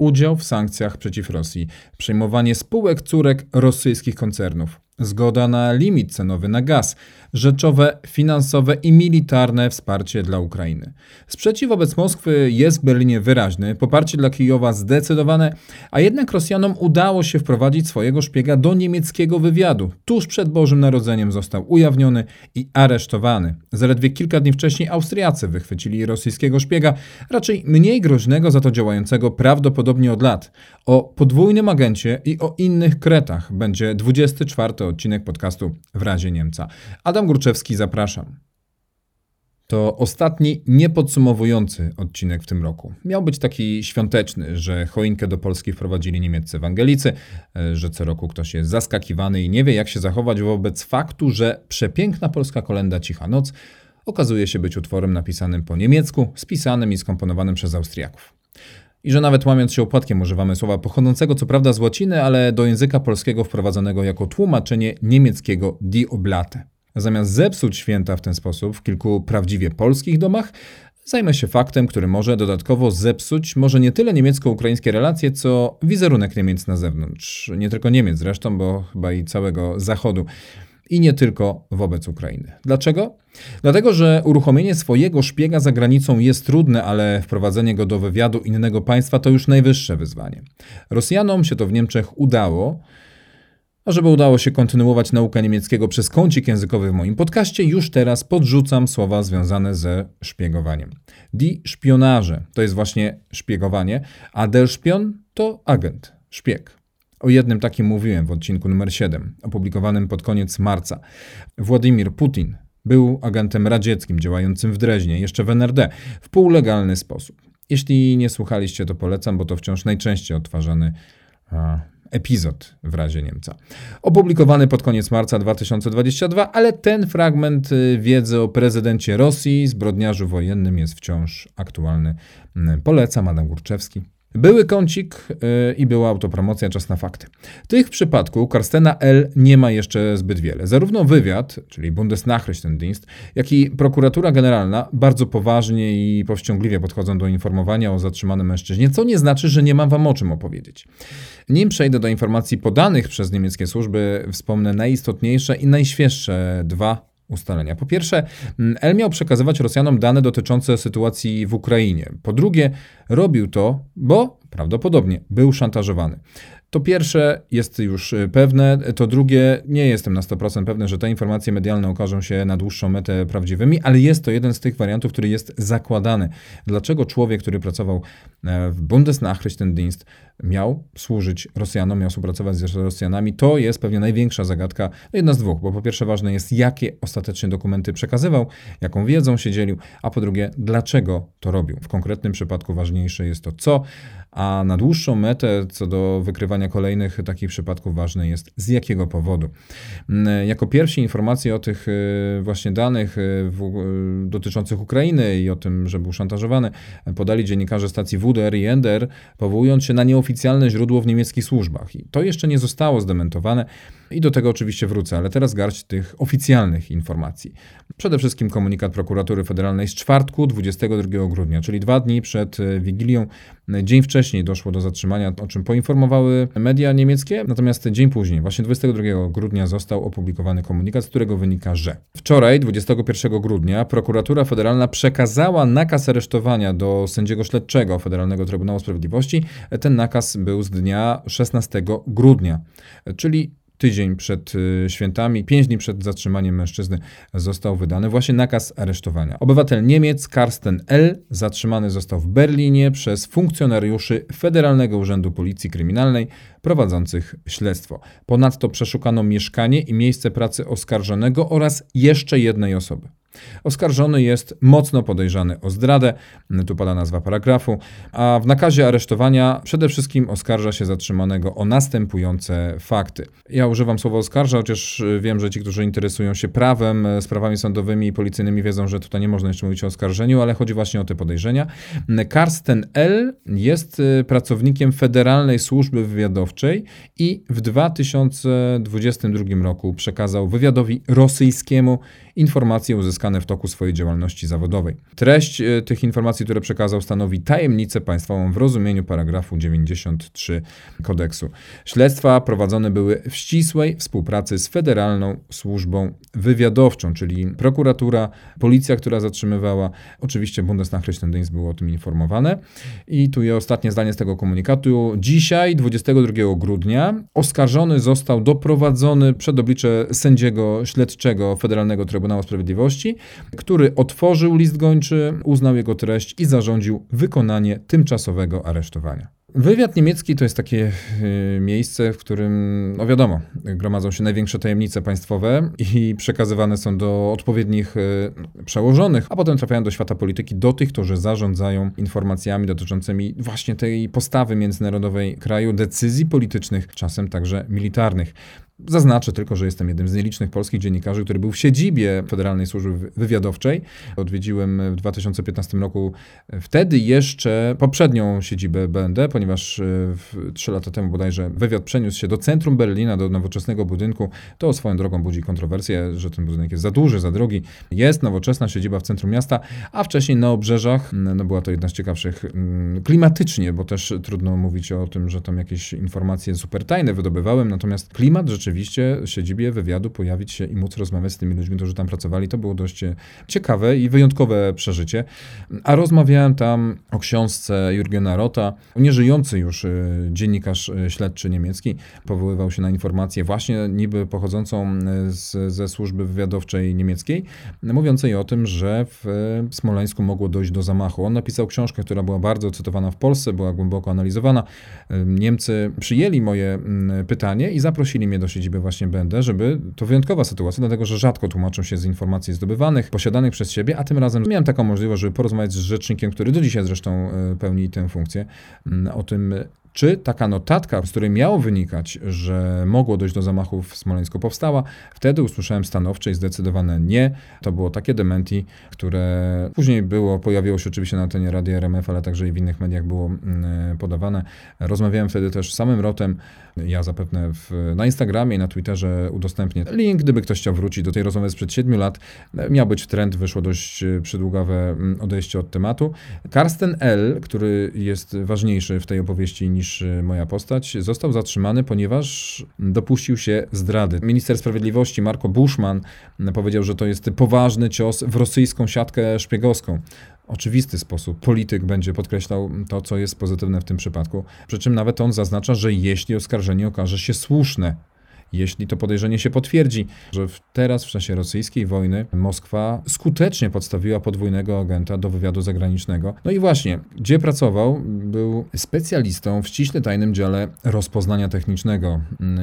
udział w sankcjach przeciw Rosji, przejmowanie spółek córek rosyjskich koncernów, zgoda na limit cenowy na gaz, rzeczowe, finansowe i militarne wsparcie dla Ukrainy. Sprzeciw wobec Moskwy jest w Berlinie wyraźny, poparcie dla Kijowa zdecydowane, a jednak Rosjanom udało się wprowadzić swojego szpiega do niemieckiego wywiadu. Tuż przed Bożym Narodzeniem został ujawniony i aresztowany. Zaledwie kilka dni wcześniej Austriacy wychwycili rosyjskiego szpiega, raczej mniej groźnego za to działającego prawdopodobnie od lat. O podwójnym agencie i o innych kretach będzie 24 odcinek podcastu w razie Niemca. Adam Górczewski, zapraszam. To ostatni niepodsumowujący odcinek w tym roku. Miał być taki świąteczny, że choinkę do Polski wprowadzili niemieccy ewangelicy, że co roku ktoś jest zaskakiwany i nie wie, jak się zachować wobec faktu, że przepiękna polska kolenda Cicha Noc okazuje się być utworem napisanym po niemiecku, spisanym i skomponowanym przez Austriaków. I że nawet łamiąc się opłatkiem używamy słowa pochodzącego co prawda z łaciny, ale do języka polskiego wprowadzonego jako tłumaczenie niemieckiego die Oblate. Zamiast zepsuć święta w ten sposób w kilku prawdziwie polskich domach, zajmę się faktem, który może dodatkowo zepsuć może nie tyle niemiecko-ukraińskie relacje, co wizerunek Niemiec na zewnątrz. Nie tylko Niemiec zresztą, bo chyba i całego Zachodu. I nie tylko wobec Ukrainy. Dlaczego? Dlatego, że uruchomienie swojego szpiega za granicą jest trudne, ale wprowadzenie go do wywiadu innego państwa to już najwyższe wyzwanie. Rosjanom się to w Niemczech udało. A żeby udało się kontynuować naukę niemieckiego przez kącik językowy w moim podcaście, już teraz podrzucam słowa związane ze szpiegowaniem. Die szpionarze to jest właśnie szpiegowanie, a der Spion to agent, szpieg. O jednym takim mówiłem w odcinku numer 7, opublikowanym pod koniec marca. Władimir Putin był agentem radzieckim działającym w Dreźnie, jeszcze w NRD, w półlegalny sposób. Jeśli nie słuchaliście, to polecam, bo to wciąż najczęściej odtwarzany a, epizod w razie Niemca. Opublikowany pod koniec marca 2022, ale ten fragment y, wiedzy o prezydencie Rosji, zbrodniarzu wojennym jest wciąż aktualny. Polecam, Adam Górczewski. Były kącik yy, i była autopromocja, czas na fakty. Tych w przypadku Karstena L. nie ma jeszcze zbyt wiele. Zarówno wywiad, czyli Bundesnachrichtendienst, jak i prokuratura generalna bardzo poważnie i powściągliwie podchodzą do informowania o zatrzymanym mężczyźnie, co nie znaczy, że nie mam wam o czym opowiedzieć. Nim przejdę do informacji podanych przez niemieckie służby, wspomnę najistotniejsze i najświeższe dwa ustalenia. Po pierwsze, mm, El miał przekazywać Rosjanom dane dotyczące sytuacji w Ukrainie. Po drugie, robił to, bo prawdopodobnie był szantażowany. To pierwsze jest już y, pewne, to drugie nie jestem na 100% pewny, że te informacje medialne okażą się na dłuższą metę prawdziwymi, ale jest to jeden z tych wariantów, który jest zakładany. Dlaczego człowiek, który pracował e, w Bundesnachrichtendienst miał służyć Rosjanom, miał współpracować z Rosjanami, to jest pewnie największa zagadka, no jedna z dwóch, bo po pierwsze ważne jest, jakie ostatecznie dokumenty przekazywał, jaką wiedzą się dzielił, a po drugie, dlaczego to robił. W konkretnym przypadku ważniejsze jest to, co, a na dłuższą metę, co do wykrywania kolejnych takich przypadków, ważne jest z jakiego powodu. Mm, jako pierwsi informacje o tych y, właśnie danych y, y, dotyczących Ukrainy i o tym, że był szantażowany, podali dziennikarze stacji WDR i NDR, powołując się na nieoficjalne źródło w niemieckich służbach. I to jeszcze nie zostało zdementowane. I do tego oczywiście wrócę, ale teraz garść tych oficjalnych informacji. Przede wszystkim komunikat prokuratury federalnej z czwartku 22 grudnia, czyli dwa dni przed Wigilią. Dzień wcześniej doszło do zatrzymania, o czym poinformowały media niemieckie, natomiast dzień później, właśnie 22 grudnia, został opublikowany komunikat, z którego wynika, że wczoraj, 21 grudnia, prokuratura federalna przekazała nakaz aresztowania do sędziego śledczego Federalnego Trybunału Sprawiedliwości. Ten nakaz był z dnia 16 grudnia, czyli tydzień przed y, świętami, pięć dni przed zatrzymaniem mężczyzny został wydany właśnie nakaz aresztowania. Obywatel Niemiec Karsten L. zatrzymany został w Berlinie przez funkcjonariuszy Federalnego Urzędu Policji Kryminalnej prowadzących śledztwo. Ponadto przeszukano mieszkanie i miejsce pracy oskarżonego oraz jeszcze jednej osoby. Oskarżony jest mocno podejrzany o zdradę, tu pada nazwa paragrafu, a w nakazie aresztowania przede wszystkim oskarża się zatrzymanego o następujące fakty. Ja używam słowa oskarża, chociaż wiem, że ci, którzy interesują się prawem, sprawami sądowymi i policyjnymi wiedzą, że tutaj nie można jeszcze mówić o oskarżeniu, ale chodzi właśnie o te podejrzenia. Karsten L. jest y, pracownikiem Federalnej Służby Wywiadowczej i w 2022 roku przekazał wywiadowi rosyjskiemu informacje uzyskane w toku swojej działalności zawodowej. Treść e, tych informacji, które przekazał, stanowi tajemnicę państwową w rozumieniu paragrafu 93 kodeksu. Śledztwa prowadzone były w ścisłej współpracy z Federalną Służbą Wywiadowczą, czyli prokuratura, policja, która zatrzymywała. Oczywiście Bundesnachrichtendienst było o tym informowane. I tu jest ostatnie zdanie z tego komunikatu. Dzisiaj, 22 grudnia, oskarżony został doprowadzony przed oblicze sędziego śledczego Federalnego Trybunału Sprawiedliwości, który otworzył list gończy, uznał jego treść i zarządził wykonanie tymczasowego aresztowania. Wywiad niemiecki to jest takie y, miejsce, w którym, no wiadomo, gromadzą się największe tajemnice państwowe i przekazywane są do odpowiednich y, przełożonych, a potem trafiają do świata polityki, do tych, którzy zarządzają informacjami dotyczącymi właśnie tej postawy międzynarodowej kraju, decyzji politycznych, czasem także militarnych. Zaznaczę tylko, że jestem jednym z nielicznych polskich dziennikarzy, który był w siedzibie Federalnej Służby Wywiadowczej. Odwiedziłem w 2015 roku wtedy jeszcze poprzednią siedzibę BND, ponieważ trzy lata temu bodajże wywiad przeniósł się do centrum Berlina, do nowoczesnego budynku. To swoją drogą budzi kontrowersję, że ten budynek jest za duży, za drogi. Jest nowoczesna siedziba w centrum miasta, a wcześniej na obrzeżach, no była to jedna z ciekawszych klimatycznie, bo też trudno mówić o tym, że tam jakieś informacje super tajne wydobywałem, natomiast klimat rzeczywiście rzeczywiście siedzibie wywiadu pojawić się i móc rozmawiać z tymi ludźmi, którzy tam pracowali. To było dość e, ciekawe i wyjątkowe przeżycie. A rozmawiałem tam o książce Jurgena Rota, nieżyjący już e, dziennikarz e, śledczy niemiecki, powoływał się na informację właśnie niby pochodzącą z, ze służby wywiadowczej niemieckiej, mówiącej o tym, że w Smoleńsku mogło dojść do zamachu. On napisał książkę, która była bardzo cytowana w Polsce, była głęboko analizowana. Niemcy przyjęli moje pytanie i zaprosili mnie do siedziby siedziby właśnie będę, żeby to wyjątkowa sytuacja, dlatego że rzadko tłumaczą się z informacji zdobywanych, posiadanych przez siebie, a tym razem miałem taką możliwość, żeby porozmawiać z rzecznikiem, który do dzisiaj zresztą e, pełni tę funkcję, mm, o tym, czy taka notatka, z której miało wynikać, że mogło dojść do zamachu w Smoleńsku powstała, wtedy usłyszałem stanowcze i zdecydowane nie. To było takie dementi, które później było, pojawiło się oczywiście na antenie Radia RMF, ale także i w innych mediach było mm, podawane. Rozmawiałem wtedy też z samym Rotem, ja zapewne w, na Instagramie i na Twitterze udostępnię link, gdyby ktoś chciał wrócić do tej rozmowy sprzed 7 lat. Miał być trend, wyszło dość przydługawe mm, odejście od tematu. Karsten L., który jest ważniejszy w tej opowieści niż y, moja postać, został zatrzymany, ponieważ dopuścił się zdrady. Minister Sprawiedliwości Marco Bushman powiedział, że to jest poważny cios w rosyjską siatkę szpiegowską oczywisty sposób polityk będzie podkreślał to, co jest pozytywne w tym przypadku. Przy czym nawet on zaznacza, że jeśli oskarżenie okaże się słuszne, jeśli to podejrzenie się potwierdzi, że teraz w czasie rosyjskiej wojny Moskwa skutecznie podstawiła podwójnego agenta do wywiadu zagranicznego. No i właśnie, gdzie pracował, był specjalistą w ściśle tajnym dziale rozpoznania technicznego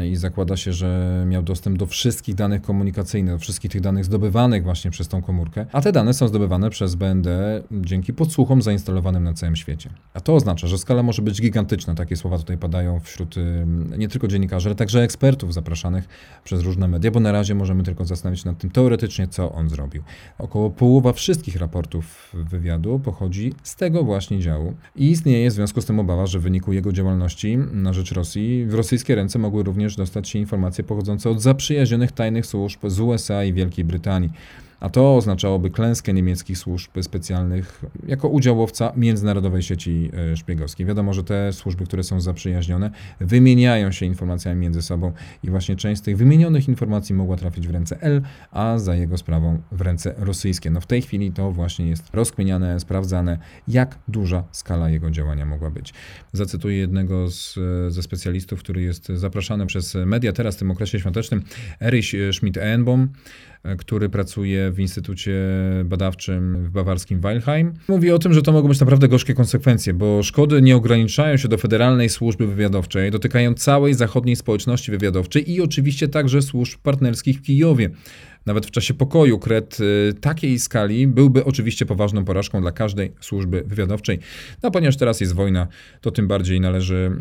i zakłada się, że miał dostęp do wszystkich danych komunikacyjnych, do wszystkich tych danych zdobywanych właśnie przez tą komórkę, a te dane są zdobywane przez BND dzięki podsłuchom zainstalowanym na całym świecie. A to oznacza, że skala może być gigantyczna. Takie słowa tutaj padają wśród nie tylko dziennikarzy, ale także ekspertów zapraszanych przez różne media, bo na razie możemy tylko zastanowić się nad tym teoretycznie, co on zrobił. Około połowa wszystkich raportów wywiadu pochodzi z tego właśnie działu i istnieje w związku z tym obawa, że w wyniku jego działalności na rzecz Rosji w rosyjskie ręce mogły również dostać się informacje pochodzące od zaprzyjaźnionych tajnych służb z USA i Wielkiej Brytanii a to oznaczałoby klęskę niemieckich służb specjalnych jako udziałowca międzynarodowej sieci e, szpiegowskiej. Wiadomo, że te służby, które są zaprzyjaźnione, wymieniają się informacjami między sobą i właśnie część z tych wymienionych informacji mogła trafić w ręce L, a za jego sprawą w ręce rosyjskie. No w tej chwili to właśnie jest rozkminiane, sprawdzane, jak duża skala jego działania mogła być. Zacytuję jednego z, ze specjalistów, który jest zapraszany przez media teraz w tym okresie świątecznym, Erich Schmidt-Enbom, E, który pracuje w Instytucie Badawczym w bawarskim Weilheim. Mówi o tym, że to mogą być naprawdę gorzkie konsekwencje, bo szkody nie ograniczają się do Federalnej Służby Wywiadowczej, dotykają całej zachodniej społeczności wywiadowczej i oczywiście także służb partnerskich w Kijowie nawet w czasie pokoju kret y, takiej skali byłby oczywiście poważną porażką dla każdej służby wywiadowczej. No ponieważ teraz jest wojna, to tym bardziej należy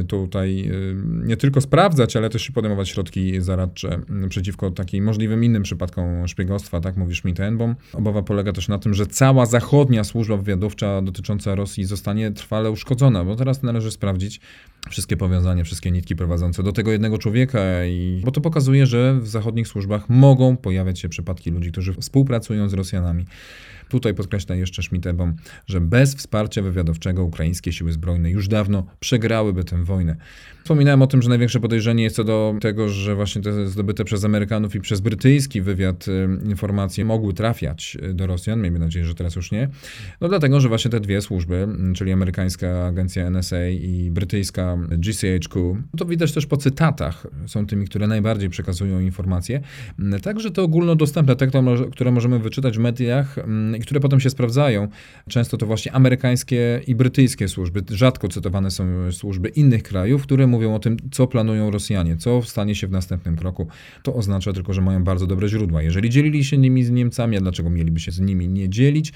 y, tutaj y, nie tylko sprawdzać, ale też podejmować środki zaradcze przeciwko takim możliwym innym przypadkom szpiegostwa, tak mówi Schmidt-Enbom. Obawa polega też na tym, że cała zachodnia służba wywiadowcza dotycząca Rosji zostanie trwale uszkodzona, bo teraz należy sprawdzić, wszystkie powiązania, wszystkie nitki prowadzące do tego jednego człowieka, i, bo to pokazuje, że w zachodnich służbach mogą pojawić pojawiać się przypadki ludzi, którzy współpracują z Rosjanami. Tutaj podkreśla jeszcze Schmittebom, że bez wsparcia wywiadowczego ukraińskie siły zbrojne już dawno przegrałyby tę wojnę. Wspominałem o tym, że największe podejrzenie jest co do tego, że właśnie te zdobyte przez Amerykanów i przez brytyjski wywiad y, informacje mogły trafiać y, do Rosjan. Miejmy nadzieję, że teraz już nie. No dlatego, że właśnie te dwie służby, czyli amerykańska agencja NSA i brytyjska GCHQ, to widać też po cytatach, są tymi, które najbardziej przekazują informacje. Także to ogólnodostępne, te, które możemy wyczytać w mediach i które potem się sprawdzają. Często to właśnie amerykańskie i brytyjskie służby. Rzadko cytowane są służby innych krajów, które mówią o tym, co planują Rosjanie, co stanie się w następnym kroku. To oznacza tylko, że mają bardzo dobre źródła. Jeżeli dzielili się nimi z Niemcami, a dlaczego mieliby się z nimi nie dzielić?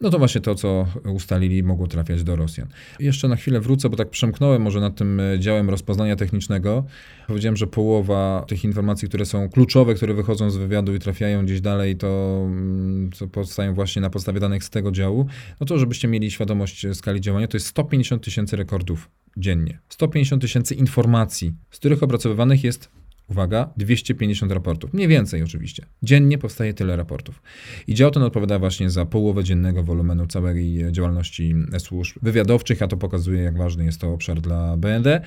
No to właśnie to, co ustalili, mogło trafiać do Rosjan. Jeszcze na chwilę wrócę, bo tak przemknąłem może nad tym e, działem rozpoznania technicznego. Powiedziałem, że połowa tych informacji, które są kluczowe, które wychodzą z wywiadu i trafiają gdzieś dalej, to, mm, to powstają właśnie na podstawie danych z tego działu. No to, żebyście mieli świadomość skali działania, to jest 150 tysięcy rekordów dziennie. 150 tysięcy informacji, z których opracowywanych jest uwaga, 250 raportów. Mniej więcej oczywiście. Dziennie powstaje tyle raportów. I dział ten odpowiada właśnie za połowę dziennego wolumenu całej działalności służb wywiadowczych, a to pokazuje, jak ważny jest to obszar dla BND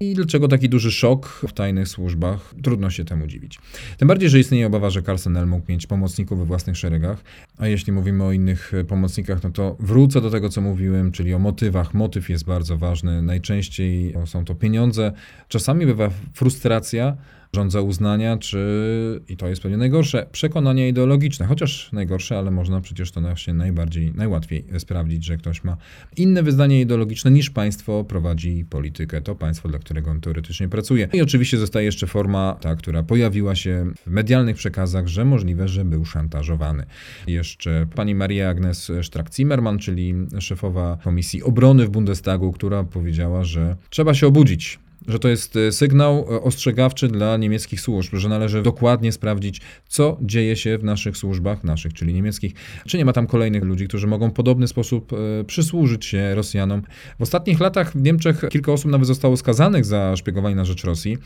i dlaczego taki duży szok w tajnych służbach. Trudno się temu dziwić. Tym bardziej, że istnieje obawa, że Carson mógł mieć pomocników we własnych szeregach, a jeśli mówimy o innych pomocnikach, no to wrócę do tego, co mówiłem, czyli o motywach. Motyw jest bardzo ważny. Najczęściej są to pieniądze, czasami bywa frustracja, rządza uznania, czy, i to jest pewnie najgorsze, przekonania ideologiczne. Chociaż najgorsze, ale można przecież to właśnie najbardziej, najłatwiej sprawdzić, że ktoś ma inne wyznanie ideologiczne niż państwo prowadzi politykę. To państwo, dla którego on teoretycznie pracuje. I oczywiście zostaje jeszcze forma ta, która pojawiła się w medialnych przekazach, że możliwe, że był szantażowany. Jeszcze pani Maria Agnes Strack-Zimmermann, czyli szefowa Komisji Obrony w Bundestagu, która powiedziała, że trzeba się obudzić że to jest e, sygnał e, ostrzegawczy dla niemieckich służb, że należy dokładnie sprawdzić, co dzieje się w naszych służbach, naszych, czyli niemieckich, czy nie ma tam kolejnych ludzi, którzy mogą w podobny sposób e, przysłużyć się Rosjanom. W ostatnich latach w Niemczech kilka osób nawet zostało skazanych za szpiegowanie na rzecz Rosji.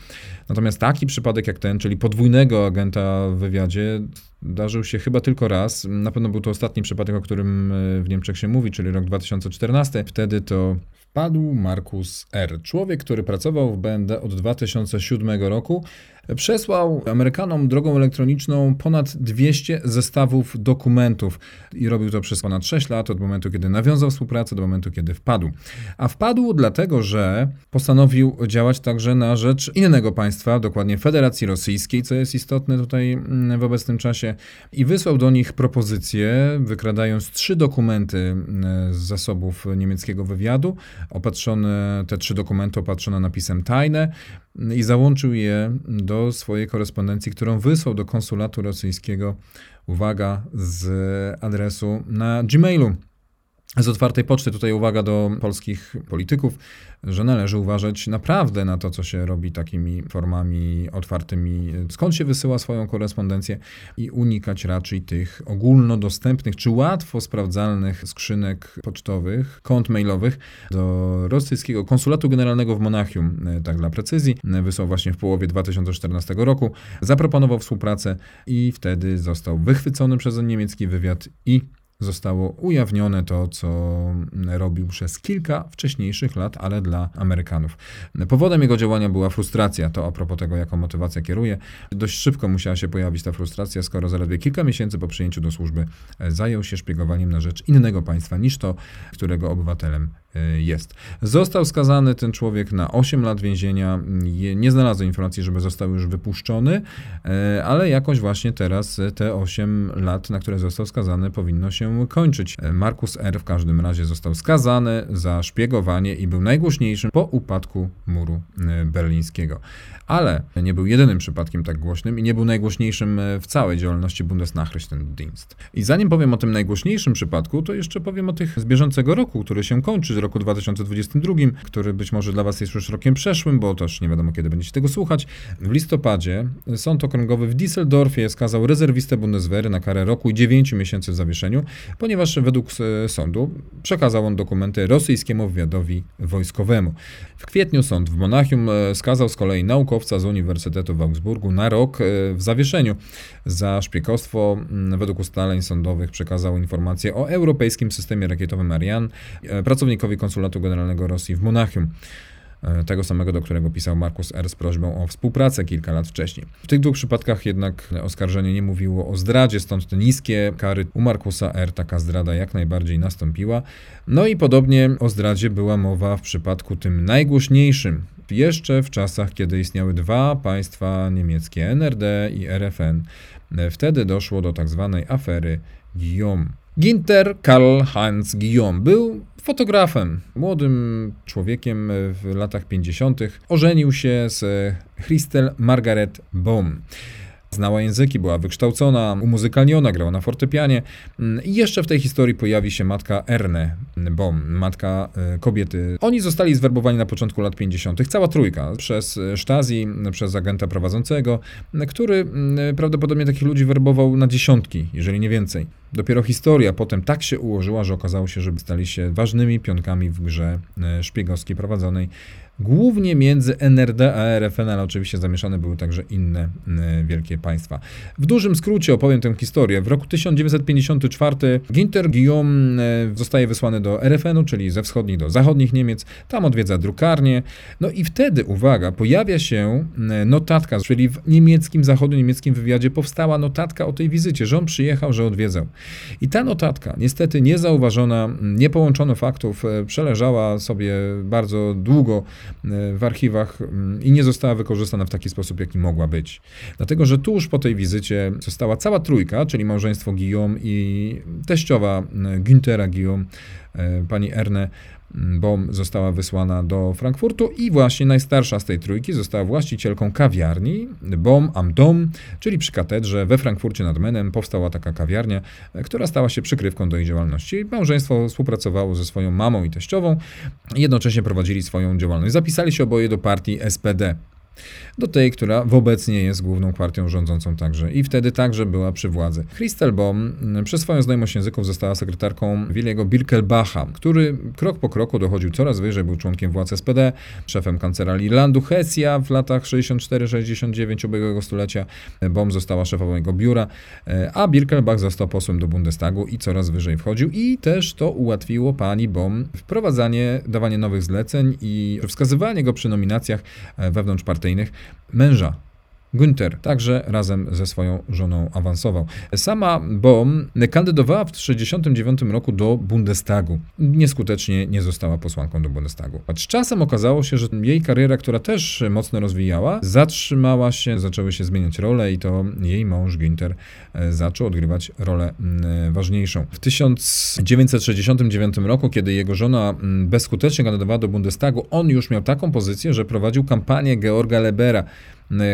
Natomiast taki przypadek jak ten, czyli podwójnego agenta w wywiadzie, Darzył się chyba tylko raz. Na pewno był to ostatni przypadek, o którym w Niemczech się mówi, czyli rok 2014. Wtedy to wpadł Markus R., człowiek, który pracował w BND od 2007 roku Przesłał Amerykanom drogą elektroniczną ponad 200 zestawów dokumentów i robił to przez ponad 6 lat, od momentu, kiedy nawiązał współpracę do momentu, kiedy wpadł. A wpadł dlatego, że postanowił działać także na rzecz innego państwa, dokładnie Federacji Rosyjskiej, co jest istotne tutaj mm, w obecnym czasie, i wysłał do nich propozycję, wykradając trzy dokumenty mm, z zasobów niemieckiego wywiadu, opatrzone, te trzy dokumenty opatrzone napisem tajne i załączył je do swojej korespondencji, którą wysłał do konsulatu rosyjskiego, uwaga, z adresu na Gmailu z otwartej poczty. Tutaj uwaga do polskich polityków, że należy uważać naprawdę na to, co się robi takimi formami otwartymi, skąd się wysyła swoją korespondencję i unikać raczej tych ogólnodostępnych czy łatwo sprawdzalnych skrzynek pocztowych, kont mailowych do rosyjskiego konsulatu generalnego w Monachium, tak dla precyzji. Wysłał właśnie w połowie 2014 roku, zaproponował współpracę i wtedy został wychwycony przez niemiecki wywiad i zostało ujawnione to, co robił przez kilka wcześniejszych lat, ale dla Amerykanów. Powodem jego działania była frustracja. To a propos tego, jaką motywację kieruje. Dość szybko musiała się pojawić ta frustracja, skoro zaledwie kilka miesięcy po przyjęciu do służby zajął się szpiegowaniem na rzecz innego państwa niż to, którego obywatelem jest. Został skazany ten człowiek na 8 lat więzienia. Nie znalazłem informacji, żeby został już wypuszczony, e, ale jakoś właśnie teraz te 8 lat, na które został skazany, powinno się kończyć. E, Markus R. w każdym razie został skazany za szpiegowanie i był najgłośniejszym po upadku muru berlińskiego. Ale nie był jedynym przypadkiem tak głośnym i nie był najgłośniejszym w całej działalności Bundesnachrichtendienst. I zanim powiem o tym najgłośniejszym przypadku, to jeszcze powiem o tych z bieżącego roku, który się kończy roku 2022, który być może dla Was jest już rokiem przeszłym, bo też nie wiadomo kiedy będziecie tego słuchać. W listopadzie Sąd Okręgowy w Düsseldorfie skazał rezerwistę Bundeswehry na karę roku i 9 miesięcy w zawieszeniu, ponieważ według sądu przekazał on dokumenty rosyjskiemu wywiadowi wojskowemu. W kwietniu sąd w Monachium e, skazał z kolei naukowca z Uniwersytetu w Augsburgu na rok e, w zawieszeniu za szpiegostwo. Mm, według ustaleń sądowych przekazał informacje o europejskim systemie rakietowym Ariane pracownikowi konsulatu generalnego Rosji w Monachium. E, tego samego, do którego pisał Markus R. z prośbą o współpracę kilka lat wcześniej. W tych dwóch przypadkach jednak oskarżenie nie mówiło o zdradzie, stąd te niskie kary. U Markusa R. taka zdrada jak najbardziej nastąpiła. No i podobnie o zdradzie była mowa w przypadku tym najgłośniejszym, jeszcze w czasach, kiedy istniały dwa państwa niemieckie, NRD i RFN. E, wtedy doszło do tak zwanej afery Guillaume. Ginter Karl Heinz Guillaume był fotografem, młodym człowiekiem w latach 50. Ożenił się z Christel Margaret Baum. Znała języki, była wykształcona, umuzykalniona, grała na fortepianie. Mm, I jeszcze w tej historii pojawi się matka Erne Bom, matka e, kobiety. Oni zostali zwerbowani na początku lat 50., cała trójka, przez Stasi, przez agenta prowadzącego, który mm, prawdopodobnie takich ludzi werbował na dziesiątki, jeżeli nie więcej. Dopiero historia potem tak się ułożyła, że okazało się, że stali się ważnymi pionkami w grze e, szpiegowskiej prowadzonej głównie między NRD a RFN, ale oczywiście zamieszane były także inne wielkie państwa. W dużym skrócie opowiem tę historię. W roku 1954 Ginter Guillaume zostaje wysłany do RFN-u, czyli ze wschodnich do zachodnich Niemiec. Tam odwiedza drukarnię. No i wtedy, uwaga, pojawia się notatka, czyli w niemieckim, zachodnio-niemieckim wywiadzie powstała notatka o tej wizycie, że on przyjechał, że odwiedzał. I ta notatka, niestety niezauważona, nie połączono faktów, e, przeleżała sobie bardzo długo w archiwach mm, i nie została wykorzystana w taki sposób, jaki mogła być. Dlatego, że tuż po tej wizycie została cała trójka, czyli małżeństwo Guillaume i teściowa e, Günthera Guillaume, e, pani Erne, Bom została wysłana do Frankfurtu i właśnie najstarsza z tej trójki została właścicielką kawiarni Bom am Dom, czyli przy katedrze we Frankfurcie nad Menem powstała taka kawiarnia, która stała się przykrywką do jej działalności. Małżeństwo współpracowało ze swoją mamą i teściową, jednocześnie prowadzili swoją działalność. Zapisali się oboje do partii SPD do tej, która obecnie jest główną partią rządzącą także i wtedy także była przy władzy. Christel Baum mm, przez swoją znajomość języków została sekretarką Williego Birkelbacha, który krok po kroku dochodził coraz wyżej, był członkiem władz SPD, szefem kancelarii Landu Hesja w latach 64-69 ubiegłego stulecia. Baum została szefową jego biura, e, a Birkelbach został posłem do Bundestagu i coraz wyżej wchodził i też to ułatwiło pani Baum wprowadzanie, dawanie nowych zleceń i wskazywanie go przy nominacjach e, wewnątrzpartyjnych męża. Günther także razem ze swoją żoną awansował. Sama Bohm kandydowała w 1969 roku do Bundestagu. Nieskutecznie nie została posłanką do Bundestagu. Z czasem okazało się, że jej kariera, która też mocno rozwijała, zatrzymała się, zaczęły się zmieniać role i to jej mąż Günther e, zaczął odgrywać rolę mm, ważniejszą. W 1969 roku, kiedy jego żona mm, bezskutecznie kandydowała do Bundestagu, on już miał taką pozycję, że prowadził kampanię Georga Lebera,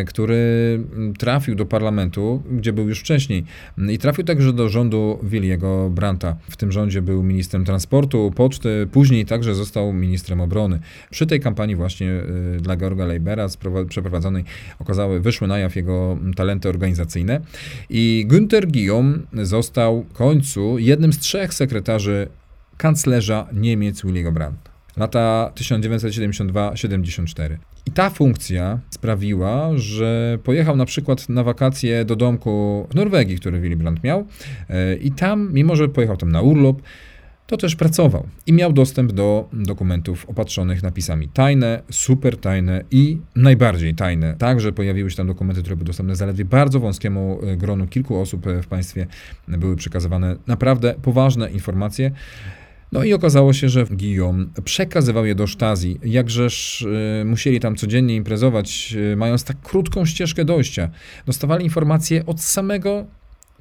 który trafił do parlamentu, gdzie był już wcześniej. I trafił także do rządu Williego Brandta. W tym rządzie był ministrem transportu, poczty, później także został ministrem obrony. Przy tej kampanii właśnie y, dla Georga Leibera przeprowadzonej okazały, wyszły na jaw jego talenty organizacyjne i Günther Guillaume został w końcu jednym z trzech sekretarzy kanclerza Niemiec Williego Brandta lata 1972-74. I ta funkcja sprawiła, że pojechał na przykład na wakacje do domku w Norwegii, który Willy Brandt miał, e, i tam, mimo że pojechał tam na urlop, to też pracował i miał dostęp do dokumentów opatrzonych napisami tajne, super tajne i najbardziej tajne. Także pojawiły się tam dokumenty, które były dostępne zaledwie bardzo wąskiemu e, gronu kilku osób w państwie. Były przekazywane naprawdę poważne informacje. No i okazało się, że Guillaume przekazywał je do Stasi, jakżeż y, musieli tam codziennie imprezować, y, mając tak krótką ścieżkę dojścia. Dostawali informacje od samego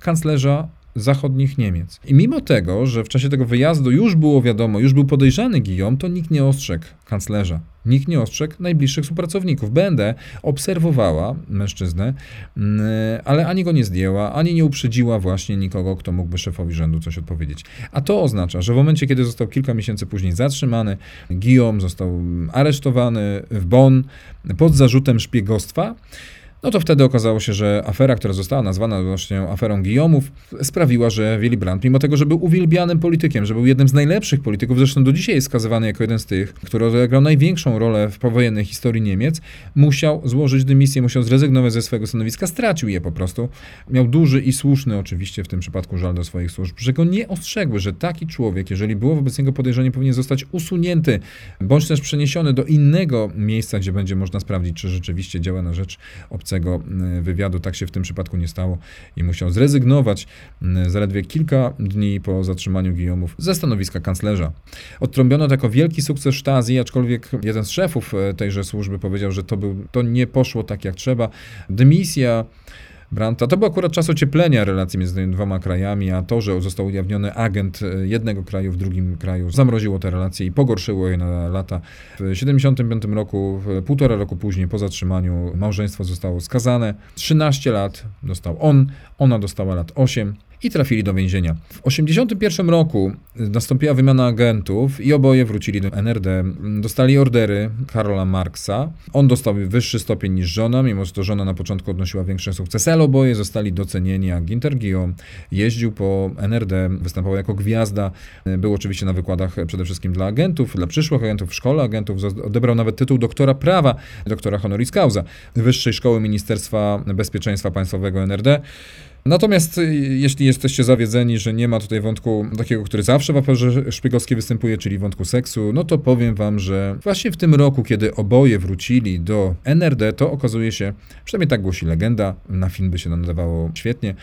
kanclerza zachodnich Niemiec. I mimo tego, że w czasie tego wyjazdu już było wiadomo, już był podejrzany Guillaume, to nikt nie ostrzegł kanclerza Nikt nie ostrzegł najbliższych współpracowników. Będę obserwowała mężczyznę, mm, ale ani go nie zdjęła, ani nie uprzedziła właśnie nikogo, kto mógłby szefowi rzędu coś odpowiedzieć. A to oznacza, że w momencie, kiedy został kilka miesięcy później zatrzymany, Guillaume został aresztowany w Bonn pod zarzutem szpiegostwa, no to wtedy okazało się, że afera, która została nazwana właśnie aferą Guillaumów, sprawiła, że Willy Brandt, mimo tego, że był uwielbianym politykiem, że był jednym z najlepszych polityków, zresztą do dzisiaj jest skazywany jako jeden z tych, który odegrał największą rolę w powojennej historii Niemiec, musiał złożyć dymisję, musiał zrezygnować ze swojego stanowiska, stracił je po prostu. Miał duży i słuszny oczywiście w tym przypadku żal do swoich służb, że go nie ostrzegły, że taki człowiek, jeżeli było wobec niego podejrzenie, powinien zostać usunięty, bądź też przeniesiony do innego miejsca, gdzie będzie można sprawdzić, czy rzeczywiście działa na rzecz obcego obcego e, wywiadu. Tak się w tym przypadku nie stało i musiał zrezygnować e, zaledwie kilka dni po zatrzymaniu Guillaumów ze stanowiska kanclerza. Odtrąbiono to jako wielki sukces Stasi, aczkolwiek jeden z szefów e, tejże służby powiedział, że to, był, to nie poszło tak jak trzeba. Dymisja Brandta. To był akurat czas ocieplenia relacji między tymi dwoma krajami, a to, że został ujawniony agent jednego kraju w drugim kraju, zamroziło te relacje i pogorszyło je na lata. W 1975 roku, półtora roku później, po zatrzymaniu, małżeństwo zostało skazane. 13 lat dostał on, ona dostała lat 8 i trafili do więzienia. W 1981 roku nastąpiła wymiana agentów i oboje wrócili do NRD. Dostali ordery Karola Marksa. On dostał wyższy stopień niż żona, mimo że to żona na początku odnosiła większe sukcesy, ale oboje zostali docenieni, a Ginter Guillaume jeździł po NRD, występował jako gwiazda. Był oczywiście na wykładach przede wszystkim dla agentów, dla przyszłych agentów w szkole agentów. Odebrał nawet tytuł doktora prawa, doktora honoris causa Wyższej Szkoły Ministerstwa Bezpieczeństwa Państwowego NRD. Natomiast y, jeśli jesteście zawiedzeni, że nie ma tutaj wątku takiego, który zawsze w aferze szpiegowskiej występuje, czyli wątku seksu, no to powiem wam, że właśnie w tym roku, kiedy oboje wrócili do NRD, to okazuje się, przynajmniej tak głosi legenda, na film by się nadawało świetnie,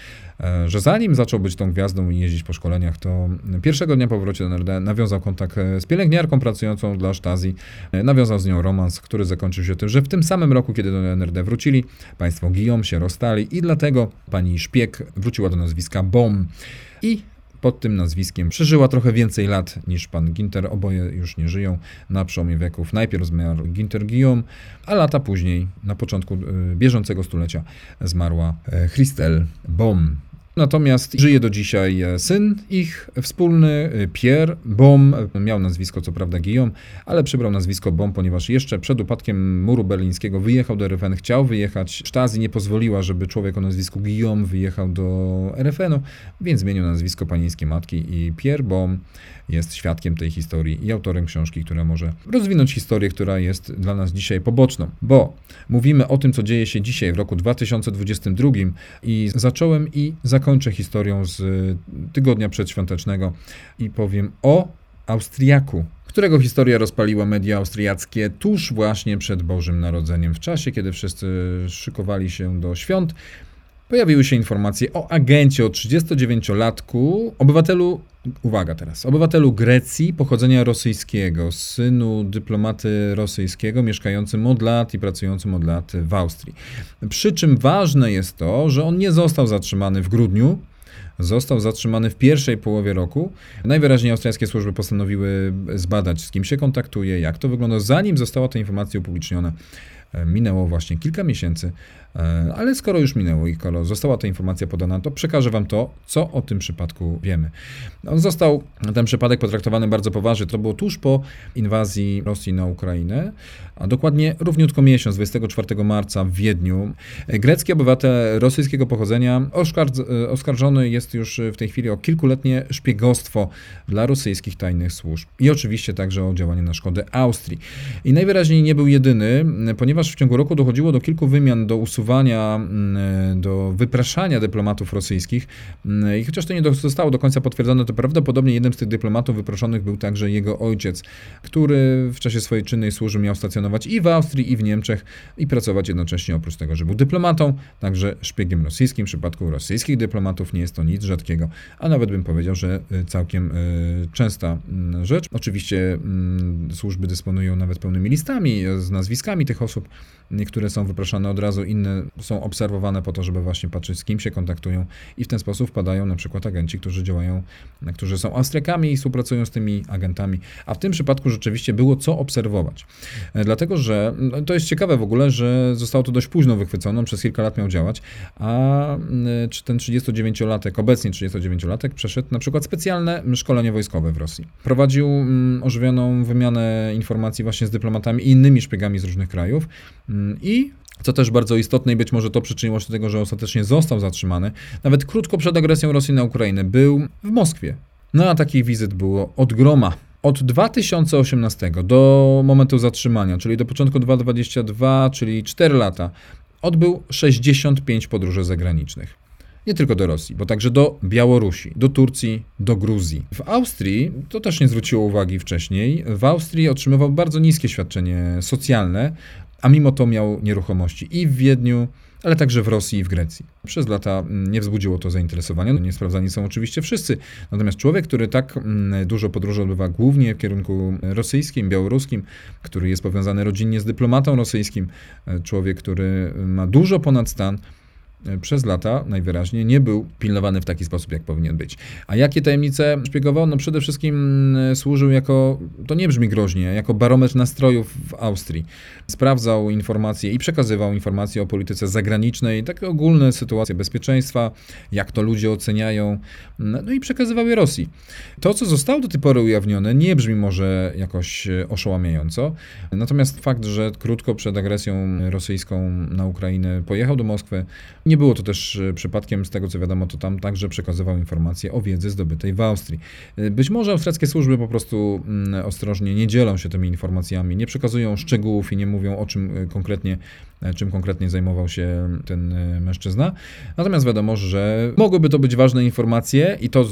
że zanim zaczął być tą gwiazdą i jeździć po szkoleniach, to pierwszego dnia po powrocie do NRD nawiązał kontakt e, z pielęgniarką pracującą dla Stasi, e, nawiązał z nią romans, który zakończył się tym, że w tym samym roku, kiedy do NRD wrócili, państwo Guillaume się rozstali i dlatego pani szpieg wróciła do nazwiska Bom i pod tym nazwiskiem przeżyła trochę więcej lat niż pan Ginter. Oboje już nie żyją na przełomie wieków. Najpierw zmarł Ginter Guillaume, a lata później, na początku bieżącego stulecia, zmarła e, Christel Bom. Natomiast żyje do dzisiaj e, syn ich wspólny, e, Pierre Bom. Miał nazwisko co prawda Guillaume, ale przybrał nazwisko Bom, ponieważ jeszcze przed upadkiem muru berlińskiego wyjechał do RFN, chciał wyjechać. Stasi nie pozwoliła, żeby człowiek o nazwisku Guillaume wyjechał do RFN-u, więc zmienił nazwisko panieńskiej matki i Pierre Bom jest świadkiem tej historii i autorem książki, która może rozwinąć historię, która jest dla nas dzisiaj poboczną. Bo mówimy o tym, co dzieje się dzisiaj w roku 2022 i zacząłem i zakończę historią z tygodnia przedświątecznego i powiem o Austriaku, którego historia rozpaliła media austriackie tuż właśnie przed Bożym Narodzeniem, w czasie, kiedy wszyscy szykowali się do świąt. Pojawiły się informacje o agencie o 39-latku, obywatelu Uwaga teraz. Obywatelu Grecji pochodzenia rosyjskiego, synu dyplomaty rosyjskiego, mieszkającym od lat i pracującym od lat w Austrii. Przy czym ważne jest to, że on nie został zatrzymany w grudniu, został zatrzymany w pierwszej połowie roku. Najwyraźniej austriackie służby postanowiły zbadać, z kim się kontaktuje, jak to wygląda, zanim została ta informacja upubliczniona. Minęło właśnie kilka miesięcy, e, ale skoro już minęło i skoro została ta informacja podana, to przekażę Wam to, co o tym przypadku wiemy. On został, ten przypadek potraktowany bardzo poważnie. To było tuż po inwazji Rosji na Ukrainę, a dokładnie równiutko miesiąc, 24 marca w Wiedniu. Grecki obywatel rosyjskiego pochodzenia oskarżony jest już w tej chwili o kilkuletnie szpiegostwo dla rosyjskich tajnych służb i oczywiście także o działanie na szkodę Austrii. I najwyraźniej nie był jedyny, ponieważ ponieważ w ciągu roku dochodziło do kilku wymian, do usuwania, mm, do wypraszania dyplomatów rosyjskich mm, i chociaż to nie zostało do końca potwierdzone, to prawdopodobnie jednym z tych dyplomatów wyproszonych był także jego ojciec, który w czasie swojej czynnej służby miał stacjonować i w Austrii, i w Niemczech i pracować jednocześnie oprócz tego, że był dyplomatą, także szpiegiem rosyjskim. W przypadku rosyjskich dyplomatów nie jest to nic rzadkiego, a nawet bym powiedział, że y, całkiem y, częsta mm, rzecz. Oczywiście służby dysponują nawet pełnymi listami z nazwiskami tych osób, Niektóre są wypraszane od razu, inne są obserwowane po to, żeby właśnie patrzeć, z kim się kontaktują i w ten sposób wpadają na przykład agenci, którzy działają, którzy są Austriakami i współpracują z tymi agentami. A w tym przypadku rzeczywiście było co obserwować. E, dlatego, że no, to jest ciekawe w ogóle, że zostało to dość późno wychwycone, przez kilka lat miał działać, a czy ten 39-latek, obecnie 39-latek, przeszedł na przykład specjalne szkolenie wojskowe w Rosji. Prowadził ożywioną wymianę informacji właśnie z dyplomatami i innymi szpiegami z różnych krajów i co też bardzo istotne i być może to przyczyniło się do tego, że ostatecznie został zatrzymany, nawet krótko przed agresją Rosji na Ukrainę był w Moskwie. No a takich wizyt było od groma. Od 2018 do momentu zatrzymania, czyli do początku 2022, czyli 4 lata, odbył 65 podróży zagranicznych. Nie tylko do Rosji, bo także do Białorusi, do Turcji, do Gruzji. W Austrii, to też nie zwróciło uwagi wcześniej, w Austrii otrzymywał bardzo niskie świadczenie socjalne, a mimo to miał nieruchomości i w Wiedniu, ale także w Rosji i w Grecji. Przez lata mm, nie wzbudziło to zainteresowania, no, nie sprawdzani są oczywiście wszyscy. Natomiast człowiek, który tak mm, dużo podróży odbywa głównie w kierunku rosyjskim, białoruskim, który jest powiązany rodzinnie z dyplomatą rosyjskim, e, człowiek, który ma dużo ponad stan, E, przez lata najwyraźniej nie był pilnowany w taki sposób, jak powinien być. A jakie tajemnice szpiegował? No przede wszystkim mm, służył jako, to nie brzmi groźnie, jako barometr nastrojów w Austrii. Sprawdzał informacje i przekazywał informacje o polityce zagranicznej, takie ogólne sytuacje bezpieczeństwa, jak to ludzie oceniają, no i przekazywał je Rosji. To, co zostało do tej pory ujawnione, nie brzmi może jakoś e, oszołamiająco, natomiast fakt, że krótko przed agresją rosyjską na Ukrainę pojechał do Moskwy, nie było to też e, przypadkiem, z tego co wiadomo, to tam także przekazywał informacje o wiedzy zdobytej w Austrii. E, być może austriackie służby po prostu mm, ostrożnie nie dzielą się tymi informacjami, nie przekazują szczegółów i nie mówią o czym e, konkretnie, czym konkretnie zajmował się ten mężczyzna. Natomiast wiadomo, że mogłyby to być ważne informacje i to,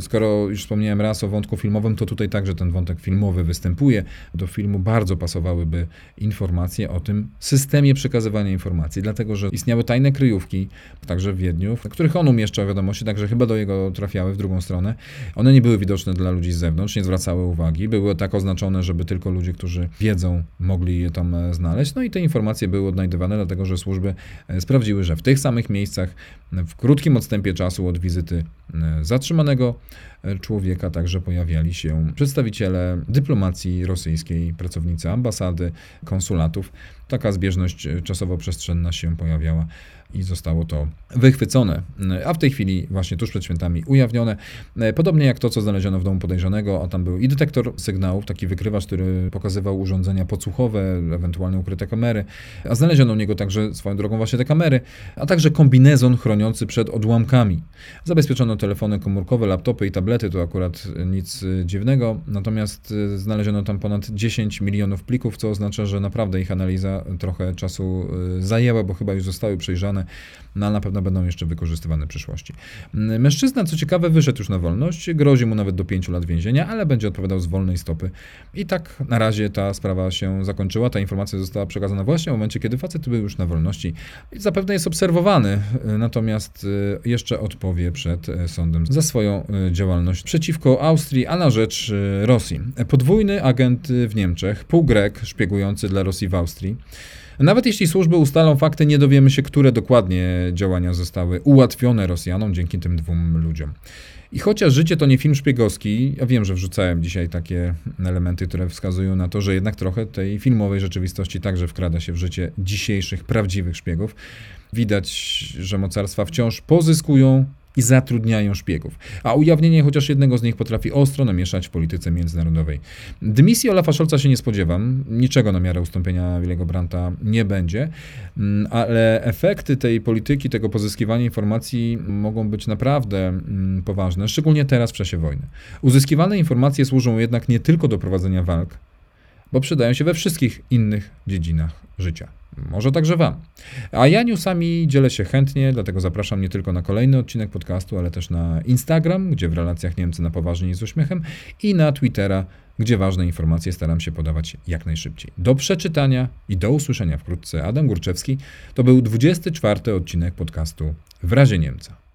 skoro już wspomniałem raz o wątku filmowym, to tutaj także ten wątek filmowy występuje. Do filmu bardzo pasowałyby informacje o tym systemie przekazywania informacji, dlatego że istniały tajne kryjówki, także w Wiedniu, w których on umieszczał wiadomości, także chyba do jego trafiały w drugą stronę. One nie były widoczne dla ludzi z zewnątrz, nie zwracały uwagi, były tak oznaczone, żeby tylko ludzie, którzy wiedzą, mogli je tam e, znaleźć. No i te informacje były odnajdywane, dlatego że służby e, sprawdziły, że w tych samych miejscach, w krótkim odstępie czasu od wizyty e, zatrzymanego człowieka także pojawiali się przedstawiciele dyplomacji rosyjskiej, pracownicy ambasady, konsulatów. Taka zbieżność czasowo-przestrzenna się pojawiała i zostało to wychwycone, a w tej chwili właśnie tuż przed świętami ujawnione. Podobnie jak to, co znaleziono w domu podejrzanego, a tam był i detektor sygnałów, taki wykrywacz, który pokazywał urządzenia podsłuchowe, ewentualnie ukryte kamery, a znaleziono u niego także swoją drogą właśnie te kamery, a także kombinezon chroniący przed odłamkami. Zabezpieczono telefony komórkowe, laptopy i tablety, to akurat nic dziwnego, natomiast znaleziono tam ponad 10 milionów plików, co oznacza, że naprawdę ich analiza trochę czasu y, zajęła, bo chyba już zostały przejrzane no ale na pewno będą jeszcze wykorzystywane w przyszłości. Mężczyzna, co ciekawe, wyszedł już na wolność, grozi mu nawet do 5 lat więzienia, ale będzie odpowiadał z wolnej stopy. I tak na razie ta sprawa się zakończyła, ta informacja została przekazana właśnie w momencie, kiedy facet był już na wolności i zapewne jest obserwowany, natomiast e, jeszcze odpowie przed e, sądem za swoją działalność przeciwko Austrii, a na rzecz Rosji. Podwójny agent w Niemczech, pół Grek szpiegujący dla Rosji w Austrii. Nawet jeśli służby ustalą fakty, nie dowiemy się, które dokładnie działania zostały ułatwione Rosjanom dzięki tym dwóm ludziom. I chociaż życie to nie film szpiegowski, ja wiem, że wrzucałem dzisiaj takie elementy, które wskazują na to, że jednak trochę tej filmowej rzeczywistości także wkrada się w życie dzisiejszych prawdziwych szpiegów. Widać, że mocarstwa wciąż pozyskują i zatrudniają szpiegów. A ujawnienie chociaż jednego z nich potrafi ostro namieszać w polityce międzynarodowej. Dymisji Olafa Scholza się nie spodziewam. Niczego na miarę ustąpienia Wilego Brandta nie będzie, mm, ale efekty tej polityki, tego pozyskiwania informacji mogą być naprawdę mm, poważne, szczególnie teraz w czasie wojny. Uzyskiwane informacje służą jednak nie tylko do prowadzenia walk, bo przydają się we wszystkich innych dziedzinach życia. Może także Wam. A ja newsami dzielę się chętnie, dlatego zapraszam nie tylko na kolejny odcinek podcastu, ale też na Instagram, gdzie w relacjach Niemcy na poważnie i z uśmiechem, i na Twittera, gdzie ważne informacje staram się podawać jak najszybciej. Do przeczytania i do usłyszenia wkrótce. Adam Górczewski. To był 24 odcinek podcastu W razie Niemca.